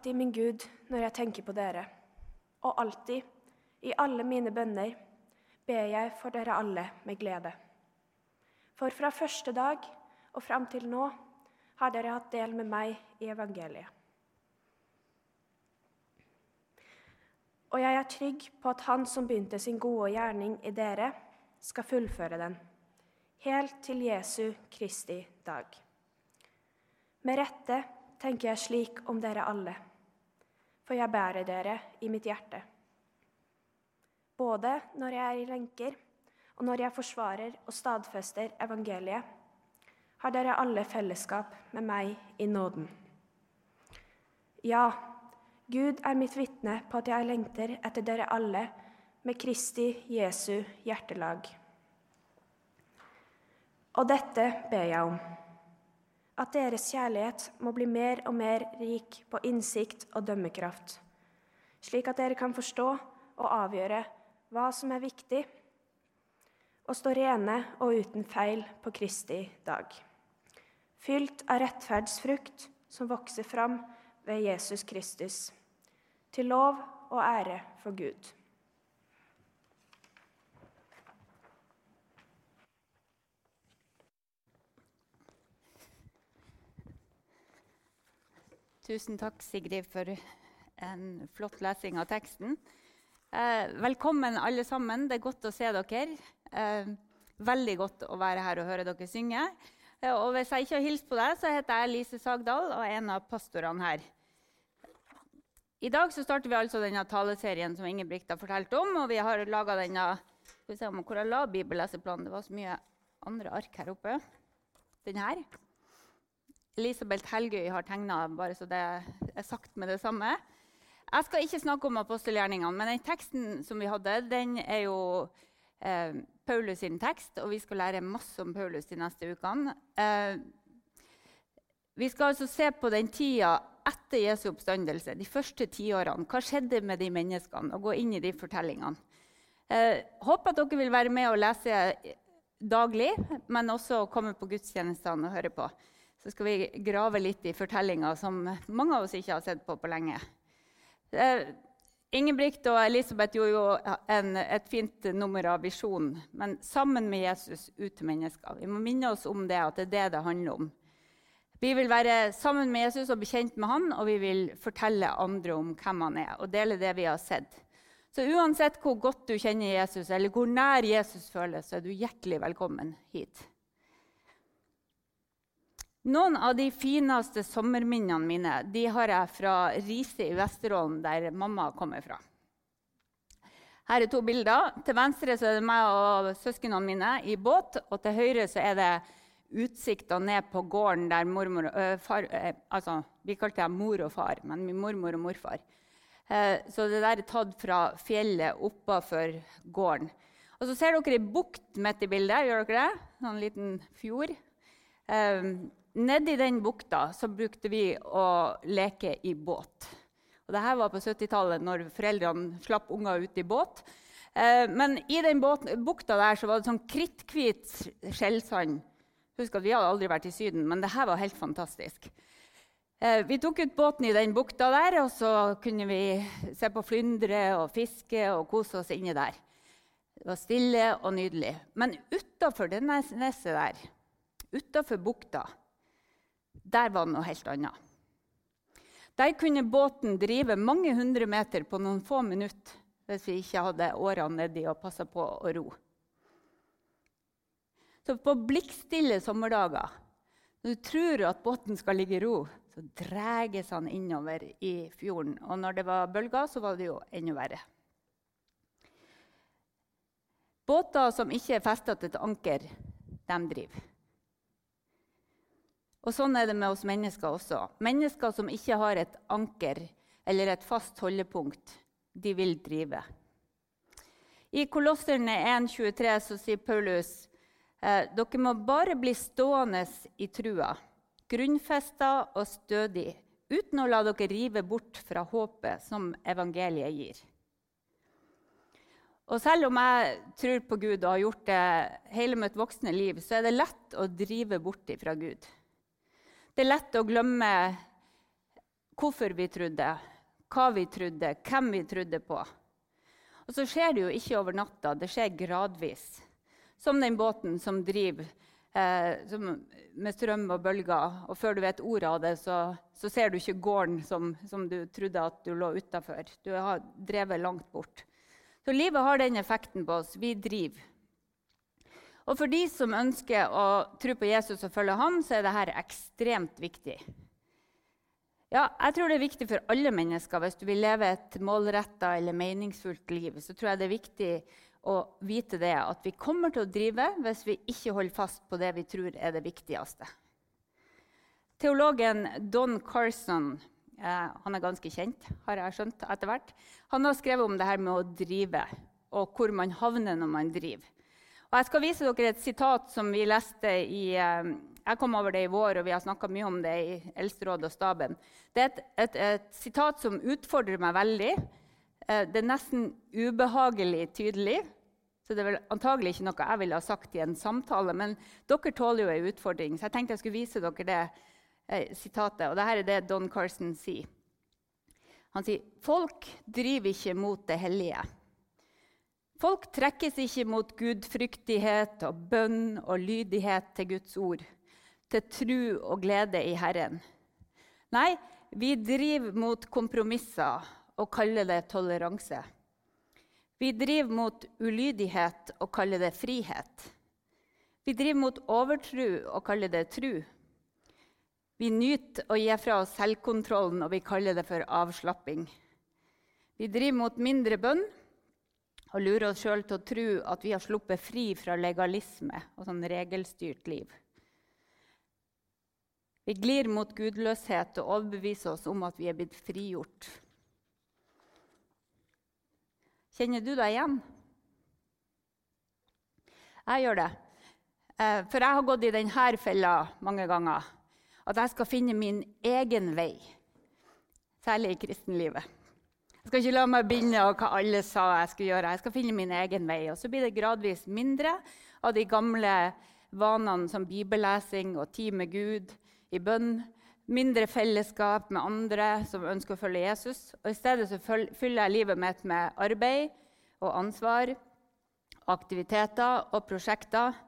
alltid, min Gud, når jeg tenker på dere, og alltid, i alle mine bønner, ber jeg for dere alle med glede. For fra første dag og fram til nå har dere hatt del med meg i evangeliet. Og jeg er trygg på at Han som begynte sin gode gjerning i dere, skal fullføre den, helt til Jesu Kristi dag. Med rette tenker jeg slik om dere alle, for jeg bærer dere i mitt hjerte. Både når jeg er i lenker, og når jeg forsvarer og stadfester evangeliet, har dere alle fellesskap med meg i nåden. Ja, Gud er mitt vitne på at jeg lengter etter dere alle med Kristi Jesu hjertelag. Og dette ber jeg om, at deres kjærlighet må bli mer og mer rik på innsikt og dømmekraft, slik at dere kan forstå og avgjøre hva som er viktig, og stå rene og uten feil på Kristi dag, fylt av rettferdsfrukt som vokser fram ved Jesus Kristus til lov og ære for Gud. Tusen takk, Sigrid, for en flott lesing av teksten. Eh, velkommen, alle sammen. Det er godt å se dere. Eh, veldig godt å være her og høre dere synge. Eh, og hvis jeg ikke har hilst på deg, så heter jeg Lise Sagdal og er en av pastorene her. I dag så starter vi altså denne taleserien som Ingebrigt har fortalt om. og vi har denne, skal vi se om Hvor jeg la bibelleseplanen? Det var så mye andre ark her oppe. Den her. Elisabeth Helgøy har tegna, bare så det er sagt med det samme. Jeg skal ikke snakke om apostelgjerningene, men den teksten som vi hadde, den er jo eh, Paulus sin tekst, og vi skal lære masse om Paulus de neste ukene. Eh, vi skal altså se på den tida etter Jesu oppstandelse, de første tiårene. Hva skjedde med de menneskene? Og gå inn i de fortellingene. Eh, håper at dere vil være med og lese daglig, men også komme på gudstjenestene og høre på. Så skal vi grave litt i fortellinger som mange av oss ikke har sett på på lenge. Ingebrigt og Elisabeth gjorde jo en, et fint nummer av visjonen. Men sammen med Jesus ut til mennesker. Vi må minne oss om det, at det er det det handler om. Vi vil være sammen med Jesus og bli kjent med han, og vi vil fortelle andre om hvem han er. og dele det vi har sett. Så uansett hvor godt du kjenner Jesus, eller hvor nær Jesus føles, så er du hjertelig velkommen hit. Noen av de fineste sommerminnene mine de har jeg fra Riise i Vesterålen, der mamma kommer fra. Her er to bilder. Til venstre er det meg og søsknene mine i båt. Og til høyre er det utsikta ned på gården der mormor øh, far, øh, altså, Vi kalte dem mor og far, men min mormor og morfar. Eh, så det der er tatt fra fjellet oppafor gården. Og så ser dere ei bukt midt i bildet. gjør dere det? En sånn liten fjord. Eh, Nedi den bukta så brukte vi å leke i båt. Og Dette var på 70-tallet, når foreldrene slapp unger ut i båt. Eh, men i den båten, bukta der så var det sånn kritthvit skjellsand Husk at Vi hadde aldri vært i Syden, men dette var helt fantastisk. Eh, vi tok ut båten i den bukta der, og så kunne vi se på flyndre og fiske og kose oss inni der. Det var stille og nydelig. Men utafor det neset der, utafor bukta, der var det noe helt annet. Der kunne båten drive mange hundre meter på noen få minutter hvis vi ikke hadde årene nedi og passa på å ro. Så på blikkstille sommerdager, når du tror at båten skal ligge i ro, så dreges han innover i fjorden. Og når det var bølger, så var det jo enda verre. Båter som ikke er festa til et anker, de driver. Og Sånn er det med oss mennesker også. Mennesker som ikke har et anker eller et fast holdepunkt, de vil drive. I Kolosserne 1,23 sier Paulus Eh, dere må bare bli stående i trua, grunnfesta og stødig, uten å la dere rive bort fra håpet som evangeliet gir. Og selv om jeg tror på Gud og har gjort det hele mitt voksne liv, så er det lett å drive bort fra Gud. Det er lett å glemme hvorfor vi trodde, hva vi trodde, hvem vi trodde på. Og så skjer det jo ikke over natta, det skjer gradvis. Som den båten som driver eh, som, med strøm og bølger. Og før du vet ordet av det, så, så ser du ikke gården som, som, du trodde at du lå utafor. Du har drevet langt bort. Så livet har den effekten på oss. Vi driver. Og for de som ønsker å tro på Jesus og følge ham, så er dette ekstremt viktig. Ja, jeg tror det er viktig for alle mennesker. Hvis du vil leve et målretta eller meningsfullt liv, så tror jeg det er viktig å vite det, at vi kommer til å drive hvis vi ikke holder fast på det vi tror er det viktigste. Teologen Don Carson eh, han er ganske kjent, har jeg skjønt etter hvert. Han har skrevet om det her med å drive, og hvor man havner når man driver. Og jeg skal vise dere et sitat som vi leste i eh, jeg kom over det i vår, og vi har snakka mye om det i Eldsterådet og staben. Det er et, et, et, sitat som utfordrer meg veldig. Eh, det er nesten ubehagelig tydelig. Så det er vel antagelig ikke noe jeg ville ha sagt i en samtale. Men dere tåler jo en utfordring, så jeg tenkte jeg skulle vise dere det eh, sitatet. Og dette er det Don Carson sier. Han sier folk driver ikke mot det hellige. Folk trekkes ikke mot gudfryktighet og bønn og lydighet til Guds ord til tru og glede i Herren. Nei, vi driver mot kompromisser og kaller det toleranse. Vi driver mot ulydighet og kaller det frihet. Vi driver mot overtru og kaller det tru. Vi nyter å gi fra oss selvkontrollen, og vi kaller det for avslapping. Vi driver mot mindre bønn og lurer oss sjøl til å tro at vi har sluppet fri fra legalisme og sånn regelstyrt liv. Vi glir mot gudløshet og overbeviser oss om at vi er blitt frigjort. Kjenner du deg igjen? Jeg gjør det. Eh, for jeg har gått i denne fella mange ganger. At jeg skal finne min egen vei. Særlig i kristenlivet. Jeg skal ikke la meg binde av hva alle sa jeg skulle gjøre. Jeg skal finne min egen vei. Og så blir det gradvis mindre av de gamle vanene som bibellesing og tid med Gud i bønn, mindre fellesskap med andre som ønsker å følge Jesus. Og I stedet så fyller jeg livet mitt med arbeid og ansvar, aktiviteter og prosjekter.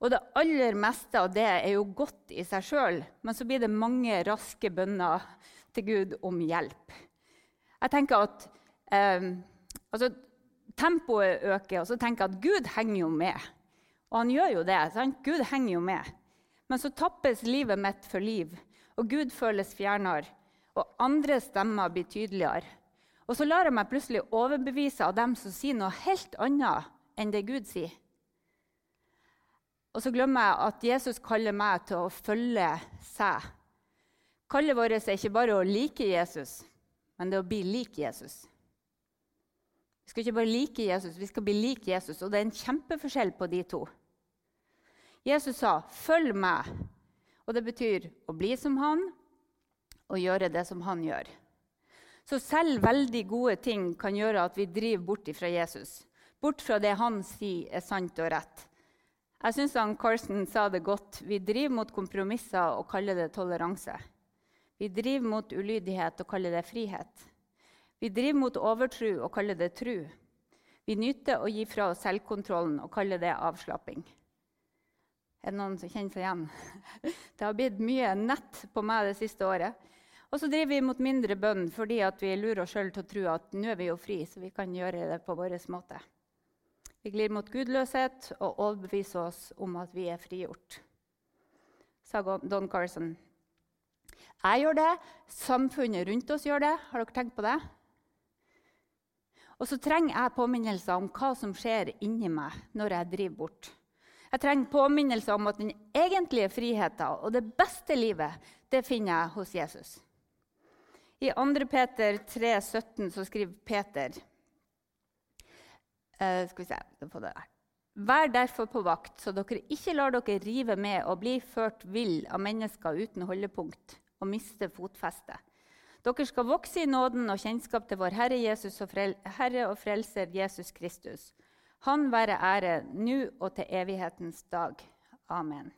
Og det aller meste av det er jo godt i seg sjøl, men så blir det mange raske bønner til Gud om hjelp. Jeg tenker at eh, altså, Tempoet øker, og så tenker jeg at Gud henger jo med. Og han gjør jo det. Sant? Gud henger jo med. Men så tappes livet mitt for liv, og Gud føles fjernere, og andre stemmer blir tydeligere. Og så lar jeg meg plutselig overbevise av dem som sier noe helt annet enn det Gud sier. Og så glemmer jeg at Jesus kaller meg til å følge seg. Kallet vårt er ikke bare å like Jesus, men det er å bli lik Jesus. Vi skal ikke bare like Jesus, vi skal bli lik Jesus. Og det er en kjempeforskjell på de to. Jesus sa, 'Følg meg'. Og det betyr å bli som han og gjøre det som han gjør. Så selv veldig gode ting kan gjøre at vi driver bort fra Jesus. Bort fra det han sier er sant og rett. Jeg syns Carsten sa det godt. Vi driver mot kompromisser og kaller det toleranse. Vi driver mot ulydighet og kaller det frihet. Vi driver mot overtro og kaller det tru. Vi nyter å gi fra oss selvkontrollen og kaller det avslapping. Er det noen som kjenner seg igjen? Det har blitt mye nett på meg det siste året. Og så driver vi mot mindre bønn fordi vi lurer oss sjøl til å tro at nå er vi jo fri, så vi kan gjøre det på vår måte. Vi glir mot gudløshet og overbeviser oss om at vi er frigjort. Sa Don Carson. Jeg gjør det, samfunnet rundt oss gjør det. Har dere tenkt på det? Og så trenger jeg påminnelser om hva som skjer inni meg når jeg driver bort. Jeg trenger påminnelse om at den egentlige friheten og det beste livet det finner jeg hos Jesus. I 2. Peter 3, 17 så skriver Peter uh, Skal vi se få det der. Vær derfor på vakt, så dere ikke lar dere rive med og bli ført vill av mennesker uten holdepunkt og miste fotfestet. Dere skal vokse i nåden og kjennskap til vår Herre, Jesus og Herre og Frelser Jesus Kristus. Han være ære nå og til evighetens dag. Amen.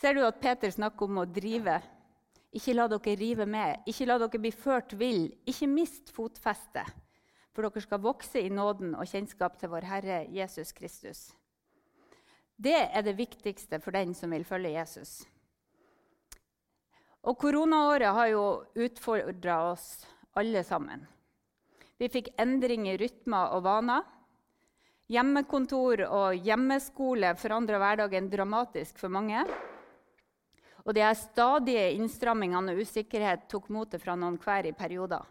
Ser du at Peter snakker om å drive Ikke la dere rive med. Ikke la dere bli ført vill. Ikke mist fotfestet. For dere skal vokse i nåden og kjennskap til vår Herre Jesus Kristus. Det er det viktigste for den som vil følge Jesus. Og Koronaåret har jo utfordra oss alle sammen. Vi fikk endring i rytmer og vaner. Hjemmekontor og hjemmeskole forandra hverdagen dramatisk for mange. Og de stadige innstrammingene og usikkerhet tok motet fra noen hver i perioder.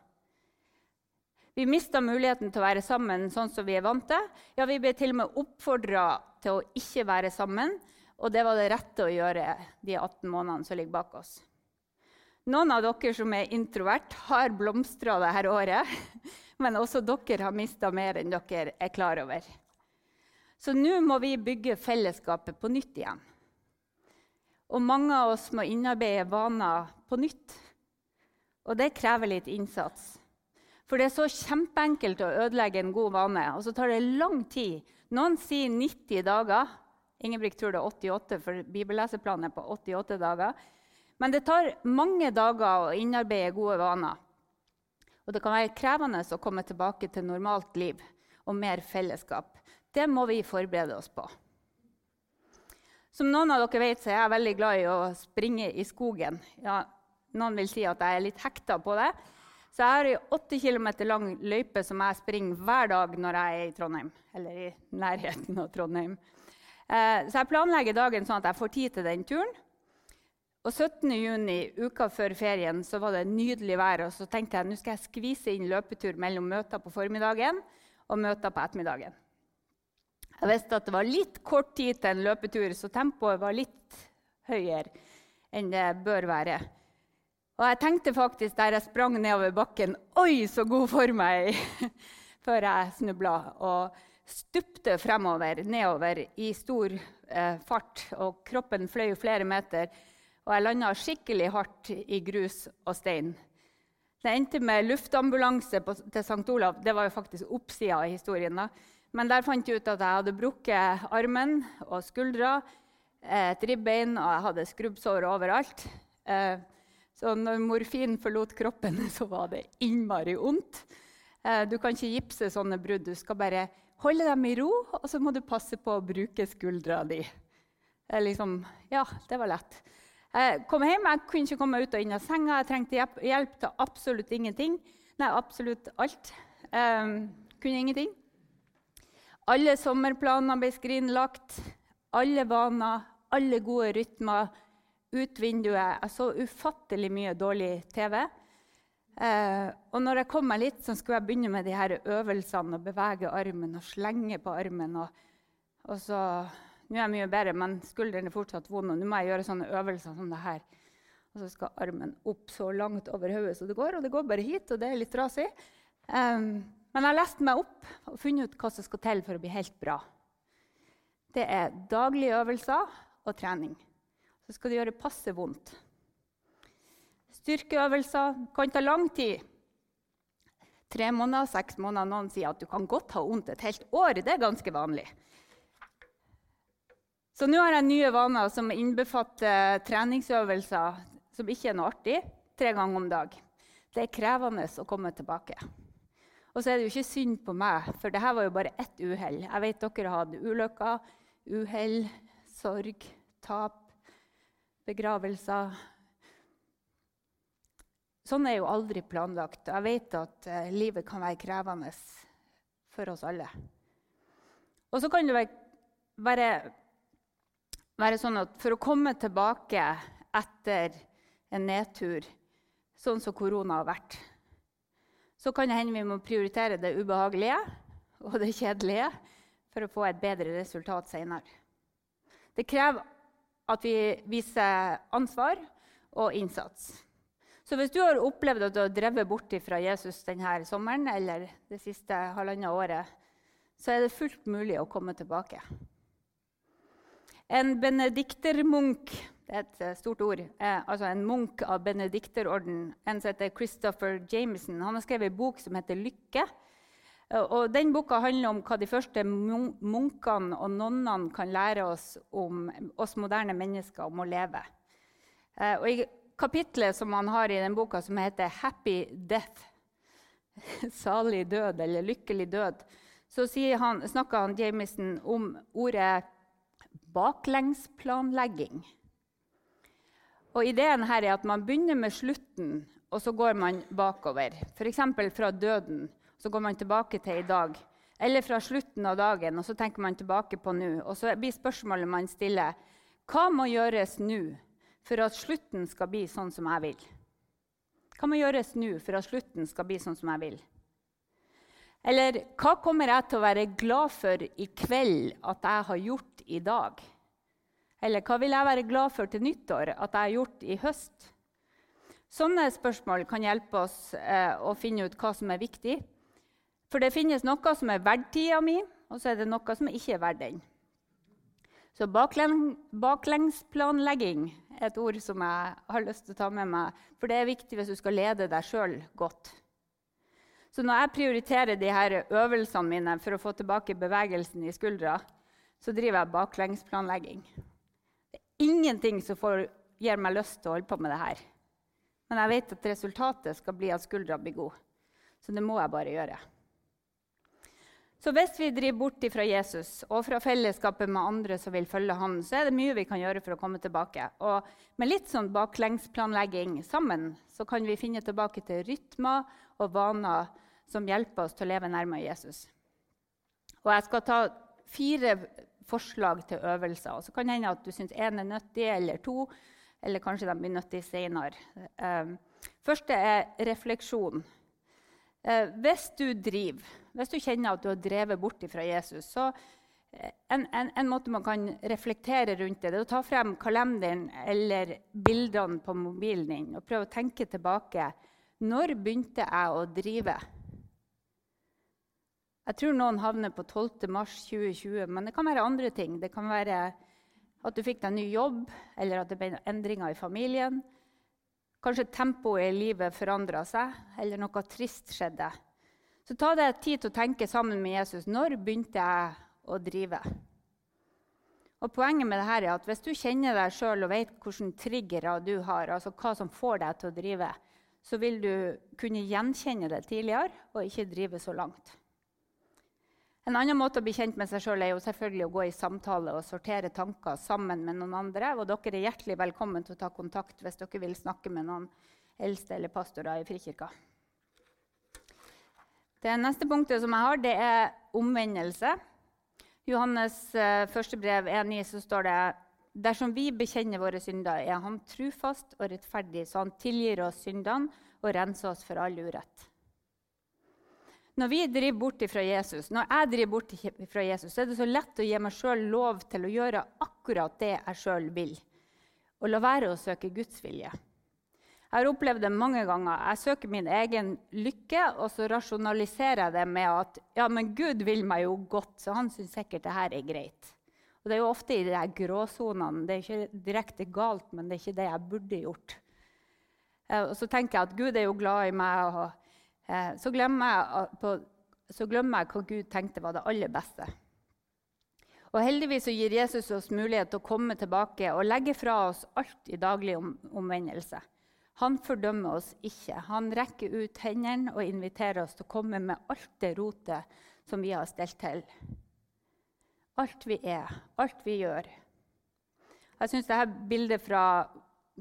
Vi mista muligheten til å være sammen sånn som vi er vant til. Ja, Vi ble til og med oppfordra til å ikke være sammen, og det var det rette å gjøre de 18 månedene som ligger bak oss. Noen av dere som er introvert, har blomstra dette året. Men også dere har mista mer enn dere er klar over. Så nå må vi bygge fellesskapet på nytt igjen. Og mange av oss må innarbeide vaner på nytt. Og det krever litt innsats. For det er så kjempeenkelt å ødelegge en god vane, og så tar det lang tid. Noen sier 90 dager. Ingebrigt tror det er 88, for bibelleseplanen er på 88 dager. Men det tar mange dager å innarbeide gode vaner. Og det kan være krevende å komme tilbake til normalt liv og mer fellesskap. Det må vi forberede oss på. Som noen av dere vet, så er jeg veldig glad i å springe i skogen. Ja, noen vil si at jeg er litt hekta på det. Så jeg har ei 8 km lang løype som jeg springer hver dag når jeg er i Trondheim. Eller i nærheten av Trondheim. Eh, så jeg planlegger dagen sånn at jeg får tid til den turen. Og 17. juni, uka før ferien, så var det nydelig vær. Og så tenkte jeg nå skal jeg skvise inn løpetur mellom møter på formiddagen og møter på ettermiddagen. Jeg visste at det var litt kort tid til en løpetur, så tempoet var litt høyere enn det bør være. Og jeg tenkte faktisk der jeg sprang nedover bakken Oi, så god form jeg er! Før jeg snubla og stupte fremover, nedover i stor eh, fart. Og kroppen fløy flere meter, og jeg landa skikkelig hardt i grus og stein. Det endte med luftambulanse på, til St. Olav. Det var jo faktisk oppsida av historien. da. Men der fant jeg ut at jeg hadde brukket armen og skuldra, et ribbein, og jeg hadde skrubbsår overalt. Eh, så når morfin forlot kroppen, så var det innmari vondt. Eh, du kan ikke gipse sånne brudd. Du skal bare holde dem i ro, og så må du passe på å bruke skuldra di. Liksom, ja, det var lett. Jeg kom hjem, jeg kunne ikke komme ut og inn av senga. Jeg trengte hjelp til absolutt ingenting. Nei, absolutt alt. Um, kunne ingenting. Alle sommerplaner ble skrinlagt. Alle vaner, alle gode rytmer. Ut vinduet. Jeg så ufattelig mye dårlig TV. Uh, og når jeg kom meg litt, så skulle jeg begynne med de her øvelsene og bevege armen og slenge på armen. Og, og så, Nå er jeg mye bedre, men skulderen er fortsatt vond. Og nå må jeg gjøre sånne øvelser som det her. Og så skal armen opp så langt over hodet som det går. Og det går bare hit, og det er litt trasig. Um, men jeg har lest meg opp og funnet ut hva som skal til for å bli helt bra. Det er daglige øvelser og trening. Så skal det gjøre passe vondt. Styrkeøvelser kan ta lang tid. Tre måneder, seks måneder. Noen sier at du kan godt ha vondt et helt år. Det er ganske vanlig. Så nå har jeg nye vaner som innbefatter treningsøvelser som ikke er noe artig, tre ganger om dag. Det er krevende å komme tilbake. Og så er det jo ikke synd på meg, for dette var jo bare ett uhell. Jeg vet dere har hatt ulykker, uhell, sorg, tap, begravelser. Sånn er jo aldri planlagt. Jeg vet at uh, livet kan være krevende for oss alle. Og så kan det være, være sånn at for å komme tilbake etter en nedtur, sånn som korona har vært så kan det hende vi må prioritere det ubehagelige og det kjedelige for å få et bedre resultat senere. Det krever at vi viser ansvar og innsats. Så hvis du har opplevd at du har drevet bort fra Jesus denne sommeren eller det siste halvannet året, så er det fullt mulig å komme tilbake. En benediktermunk det er et eh, stort ord. Eh, altså En munk av benedikterorden, en som heter Christopher Jameson, han har skrevet en bok som heter 'Lykke'. Eh, og den Boka handler om hva de første munkene og nonnene kan lære oss om oss moderne mennesker om å leve. Eh, og I kapitlet som han har i den boka som heter 'Happy Death', salig død eller lykkelig død, så han, snakker han Jamison om ordet baklengsplanlegging. Og Ideen her er at man begynner med slutten, og så går man bakover. F.eks. fra døden, så går man tilbake til i dag. Eller fra slutten av dagen, og så tenker man tilbake på nå. Og så blir spørsmålet man stiller, hva må gjøres nå for at slutten skal bli sånn som jeg vil? Hva må gjøres nå for at slutten skal bli sånn som jeg vil? Eller hva kommer jeg til å være glad for i kveld at jeg har gjort i dag? Eller hva vil jeg være glad for til nyttår at jeg har gjort i høst? Sånne spørsmål kan hjelpe oss eh, å finne ut hva som er viktig. For det finnes noe som er verdt tida mi, og så er det noe som ikke er verdt den. Så bakleng, baklengsplanlegging er et ord som jeg har lyst til å ta med meg. For det er viktig hvis du skal lede deg sjøl godt. Så når jeg prioriterer de her øvelsene mine for å få tilbake bevegelsen i skuldra, så driver jeg baklengsplanlegging. Det er ingenting som får, gir meg lyst til å holde på med det her. Men jeg vet at resultatet skal bli at skuldra blir god. Så det må jeg bare gjøre. Så hvis vi driver bort fra Jesus og fra fellesskapet med andre som vil følge han, så er det mye vi kan gjøre for å komme tilbake. Og med litt sånn baklengsplanlegging sammen så kan vi finne tilbake til rytmer og vaner som hjelper oss til å leve nærmere Jesus. Og jeg skal ta fire forslag til øvelser. Og så kan det hende at du syns én er nyttig, eller to. Eller kanskje de blir nyttige senere. Um, første er refleksjon. Uh, hvis du driver hvis du kjenner at du har drevet bort fra Jesus, så eh, en, en, en, måte man kan reflektere rundt det, det er å ta frem kalenderen eller bildene på mobilen din og prøve å tenke tilbake. Når begynte jeg å drive? Jeg tror noen havner på 12. mars 2020, men det kan være andre ting. Det kan være at du fikk deg ny jobb, eller at det ble endringer i familien. Kanskje tempoet i livet forandra seg, eller noe trist skjedde. Så ta deg tid til å tenke sammen med Jesus. Når begynte jeg å drive? Og Poenget med dette er at hvis du kjenner deg sjøl og vet hvilke triggere du har, altså hva som får deg til å drive, så vil du kunne gjenkjenne det tidligere og ikke drive så langt. En annen måte å bli kjent med seg sjøl er jo selvfølgelig å gå i samtale og sortere tanker sammen med noen andre. Og dere er hjertelig velkommen til å ta kontakt hvis dere vil snakke med noen eldste eller pastorer i Frikirka. Det neste punktet som jeg har, det er omvendelse. Johannes eh, første brev 1,9 så står det Dersom vi bekjenner våre synder, er Han trufast og rettferdig, så Han tilgir oss syndene og renser oss for all urett. Når vi driver bort fra Jesus, når jeg driver bort fra Jesus, så er det så lett å gi meg sjøl lov til å gjøre akkurat det jeg sjøl vil, og la være å søke Guds vilje. Jeg har opplevd det mange ganger. Jeg søker min egen lykke, og så rasjonaliserer jeg det med at ja, men Gud vil meg jo godt, så han syns sikkert det her er greit. Og Det er jo ofte i de gråsonene. Det er ikke direkte galt, men det er ikke det jeg burde gjort. Eh, og så tenker jeg at Gud er jo glad i meg, og eh, så, glemmer på, så glemmer jeg hva Gud tenkte var det aller beste. Og Heldigvis så gir Jesus oss mulighet til å komme tilbake og legge fra oss alt i daglig om, omvendelse. Han fordømmer oss ikke. Han rekker ut hendene og inviterer oss til å komme med alt det rotet som vi har stelt til. Alt vi er, alt vi gjør. Jeg syns dette bildet fra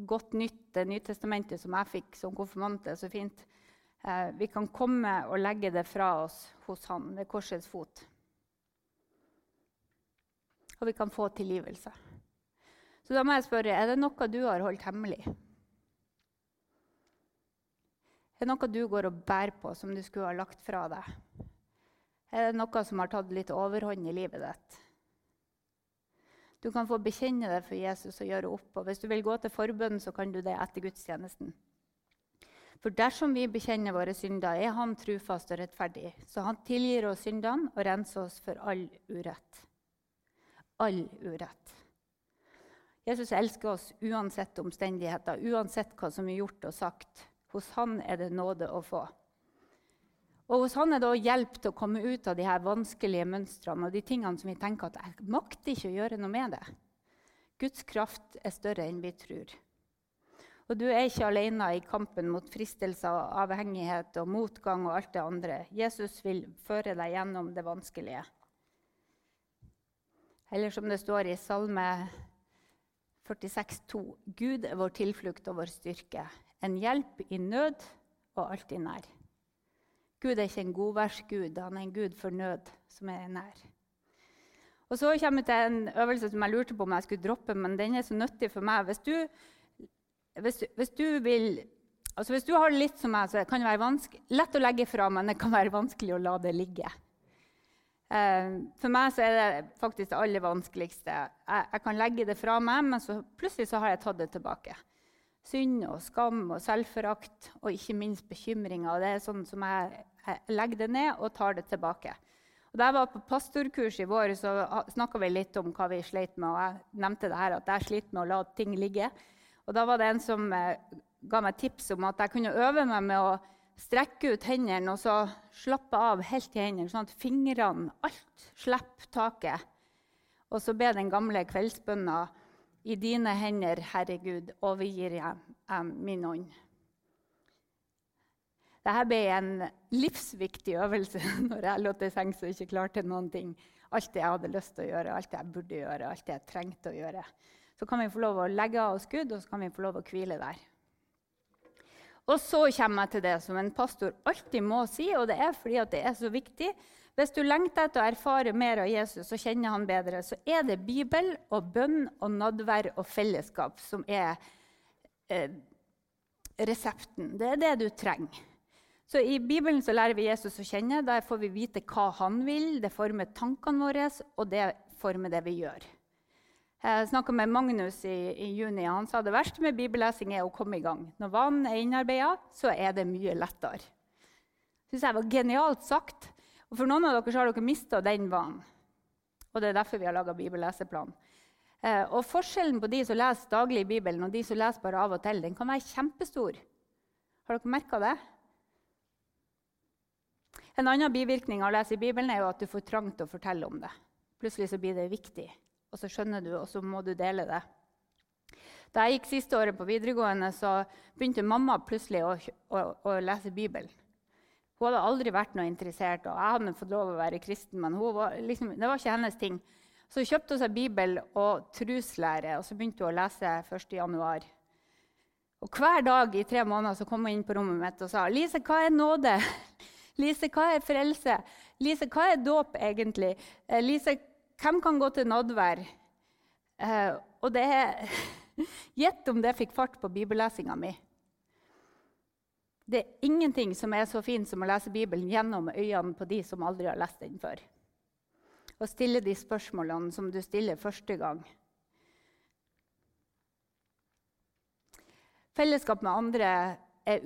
Godt nytt, Det nye testamentet, som jeg fikk som konfirmant, er så fint. Eh, vi kan komme og legge det fra oss hos Han ved korsets fot. Og vi kan få tilgivelse. Så da må jeg spørre er det noe du har holdt hemmelig. Er det noe du går og bærer på som du skulle ha lagt fra deg? Er det noe som har tatt litt overhånd i livet ditt? Du kan få bekjenne det for Jesus og gjøre opp. Og hvis du vil gå til forbønn, så kan du det etter gudstjenesten. For dersom vi bekjenner våre synder, er Han trufast og rettferdig. Så Han tilgir oss syndene og renser oss for all urett. All urett. Jesus elsker oss uansett omstendigheter, uansett hva som er gjort og sagt. Hos han er det nåde å få. Og hos han er det også hjelp til å komme ut av de her vanskelige mønstrene og de tingene som vi tenker at jeg makter ikke å gjøre noe med det. Guds kraft er større enn vi tror. Og du er ikke alene i kampen mot fristelser, avhengighet og motgang og alt det andre. Jesus vil føre deg gjennom det vanskelige. Eller som det står i Salme 46, 46,2.: Gud er vår tilflukt og vår styrke, en hjelp i nød og alltid nær. Gud er ikke en godværsgud, han er en gud for nød, som er nær. Og Så kommer vi til en øvelse som jeg lurte på om jeg skulle droppe, men den er så nyttig for meg. Hvis du hvis, hvis, du vil altså Hvis du har det litt som meg, så kan det være lett å legge fra, men det kan være vanskelig å la det ligge. Eh, for meg er det faktisk det aller vanskeligste. Jeg, jeg kan legge det fra meg, men så plutselig så har jeg tatt det tilbake. Synd og skam og selvforakt og ikke minst bekymringer. Det er sånn som jeg, jeg legger det ned og tar det tilbake. Og da jeg var på pastorkurs i vår, så snakka vi litt om hva vi sleit med. og Jeg nevnte det her at jeg sliter med å la ting ligge. Og da var det en som eh, ga meg tips om at jeg kunne øve meg med å strekke ut hendene og så slappe av helt i hendene, sånn at fingrene alt slipper taket. Og så be den gamle kveldsbønna i dine hender, Herre Gud, overgir jeg, jeg min ånd. Dette ble en livsviktig øvelse når jeg lå til sengs og ikke klarte noen ting. Alt det jeg hadde lyst til å gjøre, alt det jeg burde gjøre, alt det jeg trengte å gjøre. Så kan vi få lov å legge av oss Gud, og så kan vi få lov å hvile der. Og så kommer jeg til det som en pastor alltid må si, og det er fordi det er så viktig. Hvis du lengter etter å erfare mer av Jesus og kjenne han bedre, så er det Bibel og bønn og nadvær og fellesskap som er eh, resepten. Det er det du trenger. Så I Bibelen så lærer vi Jesus å kjenne. Der får vi vite hva han vil. Det former tankene våre, og det former det vi gjør. Jeg snakka med Magnus i, i, juni. Han sa det verste med bibellesing er å komme i gang. Når vanen er innarbeida, så er det mye lettere. Synes jeg var genialt sagt. Og For noen av dere har dere mista den vanen. Og det er derfor vi har laga bibelleseplan. Eh, og Forskjellen på de som leser daglig i Bibelen, og de som leser bare av og til, den kan være kjempestor. Har dere merka det? En annen bivirkning av å lese i Bibelen er jo at du får trang til å fortelle om det. Plutselig så blir det viktig og så skjønner du, og så må du dele det. Da jeg gikk siste året på videregående, så begynte mamma plutselig å, å, å lese Bibelen. Hun hadde aldri vært noe interessert, og jeg hadde fått lov å være kristen, men var liksom, det var ikke hennes ting. Så hun kjøpte seg Bibel og truslære, og så begynte hun å lese 1.1. Og Hver dag i tre måneder så kom hun inn på rommet mitt og sa Lise, hva er nåde? Lise, hva er frelse? Lise, hva er dåp egentlig? Eh, Lise, hvem kan gå til nådvær? Eh, og det er Gjett om det fikk fart på bibellesinga mi. Det er ingenting som er så fint som å lese Bibelen gjennom øynene på de som aldri har lest den før. Og stille de spørsmålene som du stiller første gang. Fellesskap med andre er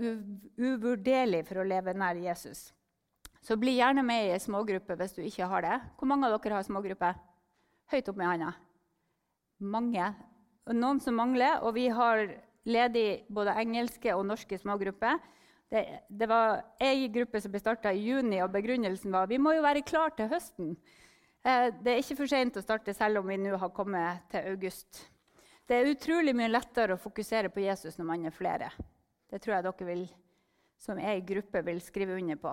uvurderlig for å leve nær Jesus. Så bli gjerne med i ei smågruppe hvis du ikke har det. Hvor mange av dere har smågruppe? Høyt opp med handa. Mange. Noen som mangler. Og vi har ledig både engelske og norske smågrupper. Det, det var ei gruppe som ble starta i juni, og begrunnelsen var vi må jo være klar til høsten. Eh, det er ikke for seint å starte selv om vi nå har kommet til august. Det er utrolig mye lettere å fokusere på Jesus når man er flere. Det tror jeg dere vil, som er i gruppe, vil skrive under på.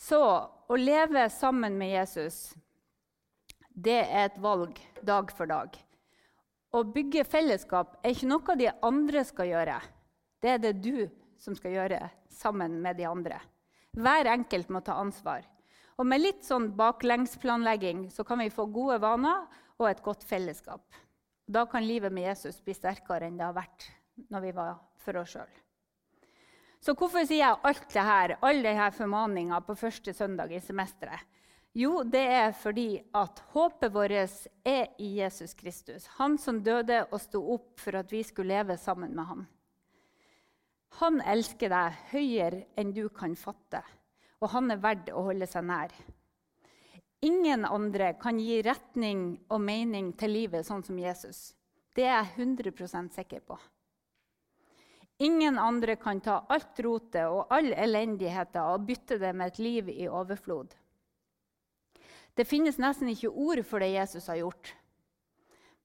Så å leve sammen med Jesus, det er et valg dag for dag. Å bygge fellesskap er ikke noe de andre skal gjøre. Det er det du som skal gjøre sammen med de andre. Hver enkelt må ta ansvar. Og med litt sånn baklengsplanlegging så kan vi få gode vaner og et godt fellesskap. Da kan livet med Jesus bli sterkere enn det har vært når vi var for oss sjøl. Så hvorfor sier jeg alt det her, all denne formaninga på første søndag i semesteret? Jo, det er fordi at håpet vårt er i Jesus Kristus. Han som døde og sto opp for at vi skulle leve sammen med ham. Han elsker deg høyere enn du kan fatte, og han er verdt å holde seg nær. Ingen andre kan gi retning og mening til livet sånn som Jesus. Det er jeg 100 sikker på. Ingen andre kan ta alt rotet og all elendigheten og bytte det med et liv i overflod. Det finnes nesten ikke ord for det Jesus har gjort,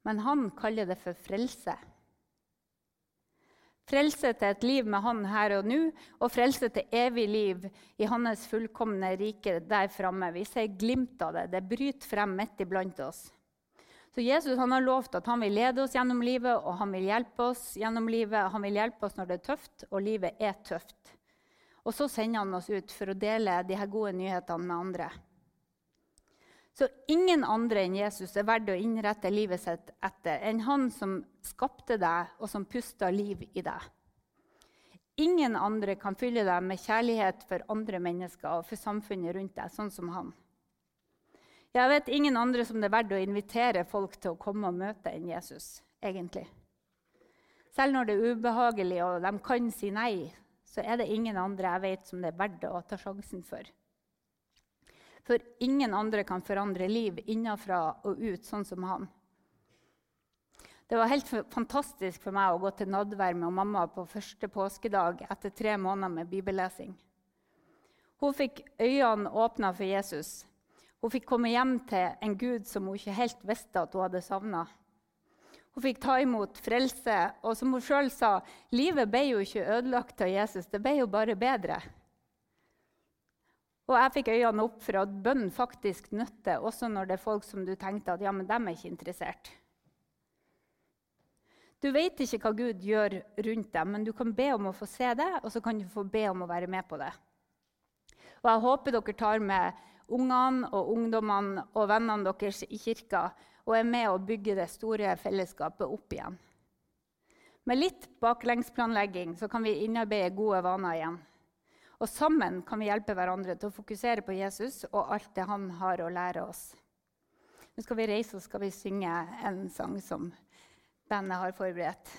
men han kaller det for frelse. Frelse til et liv med Han her og nå, og frelse til evig liv i Hans fullkomne rike der framme. Vi ser glimt av det. Det bryter frem midt iblant oss. Så Jesus han har lovt at han vil lede oss gjennom livet og han vil hjelpe oss gjennom livet. Han vil hjelpe oss når det er tøft, og livet er tøft. Og så sender han oss ut for å dele de her gode nyhetene med andre. Så ingen andre enn Jesus er verdt å innrette livet sitt etter enn han som skapte deg, og som pusta liv i deg. Ingen andre kan fylle deg med kjærlighet for andre mennesker og for samfunnet rundt deg, sånn som han. Jeg vet ingen andre som det er verdt å invitere folk til å komme og møte enn Jesus. egentlig. Selv når det er ubehagelig og de kan si nei, så er det ingen andre jeg vet som det er verdt å ta sjansen for. For ingen andre kan forandre liv innenfra og ut sånn som han. Det var helt fantastisk for meg å gå til nadvær med mamma på første påskedag etter tre måneder med bibellesing. Hun fikk øynene åpna for Jesus hun fikk komme hjem til en gud som hun ikke helt visste at hun hadde savna. Hun fikk ta imot frelse, og som hun sjøl sa, livet ble jo ikke ødelagt av Jesus, det ble jo bare bedre. Og jeg fikk øynene opp for at bønn faktisk nytter, også når det er folk som du tenkte at ja, men dem er ikke interessert. Du vet ikke hva Gud gjør rundt deg, men du kan be om å få se det, og så kan du få be om å være med på det. Og Jeg håper dere tar med ungene og ungdommene og vennene deres i kirka og er med å bygge det store fellesskapet opp igjen. Med litt baklengsplanlegging så kan vi innarbeide gode vaner igjen. Og sammen kan vi hjelpe hverandre til å fokusere på Jesus og alt det han har å lære oss. Nå skal vi reise og skal vi synge en sang som bandet har forberedt.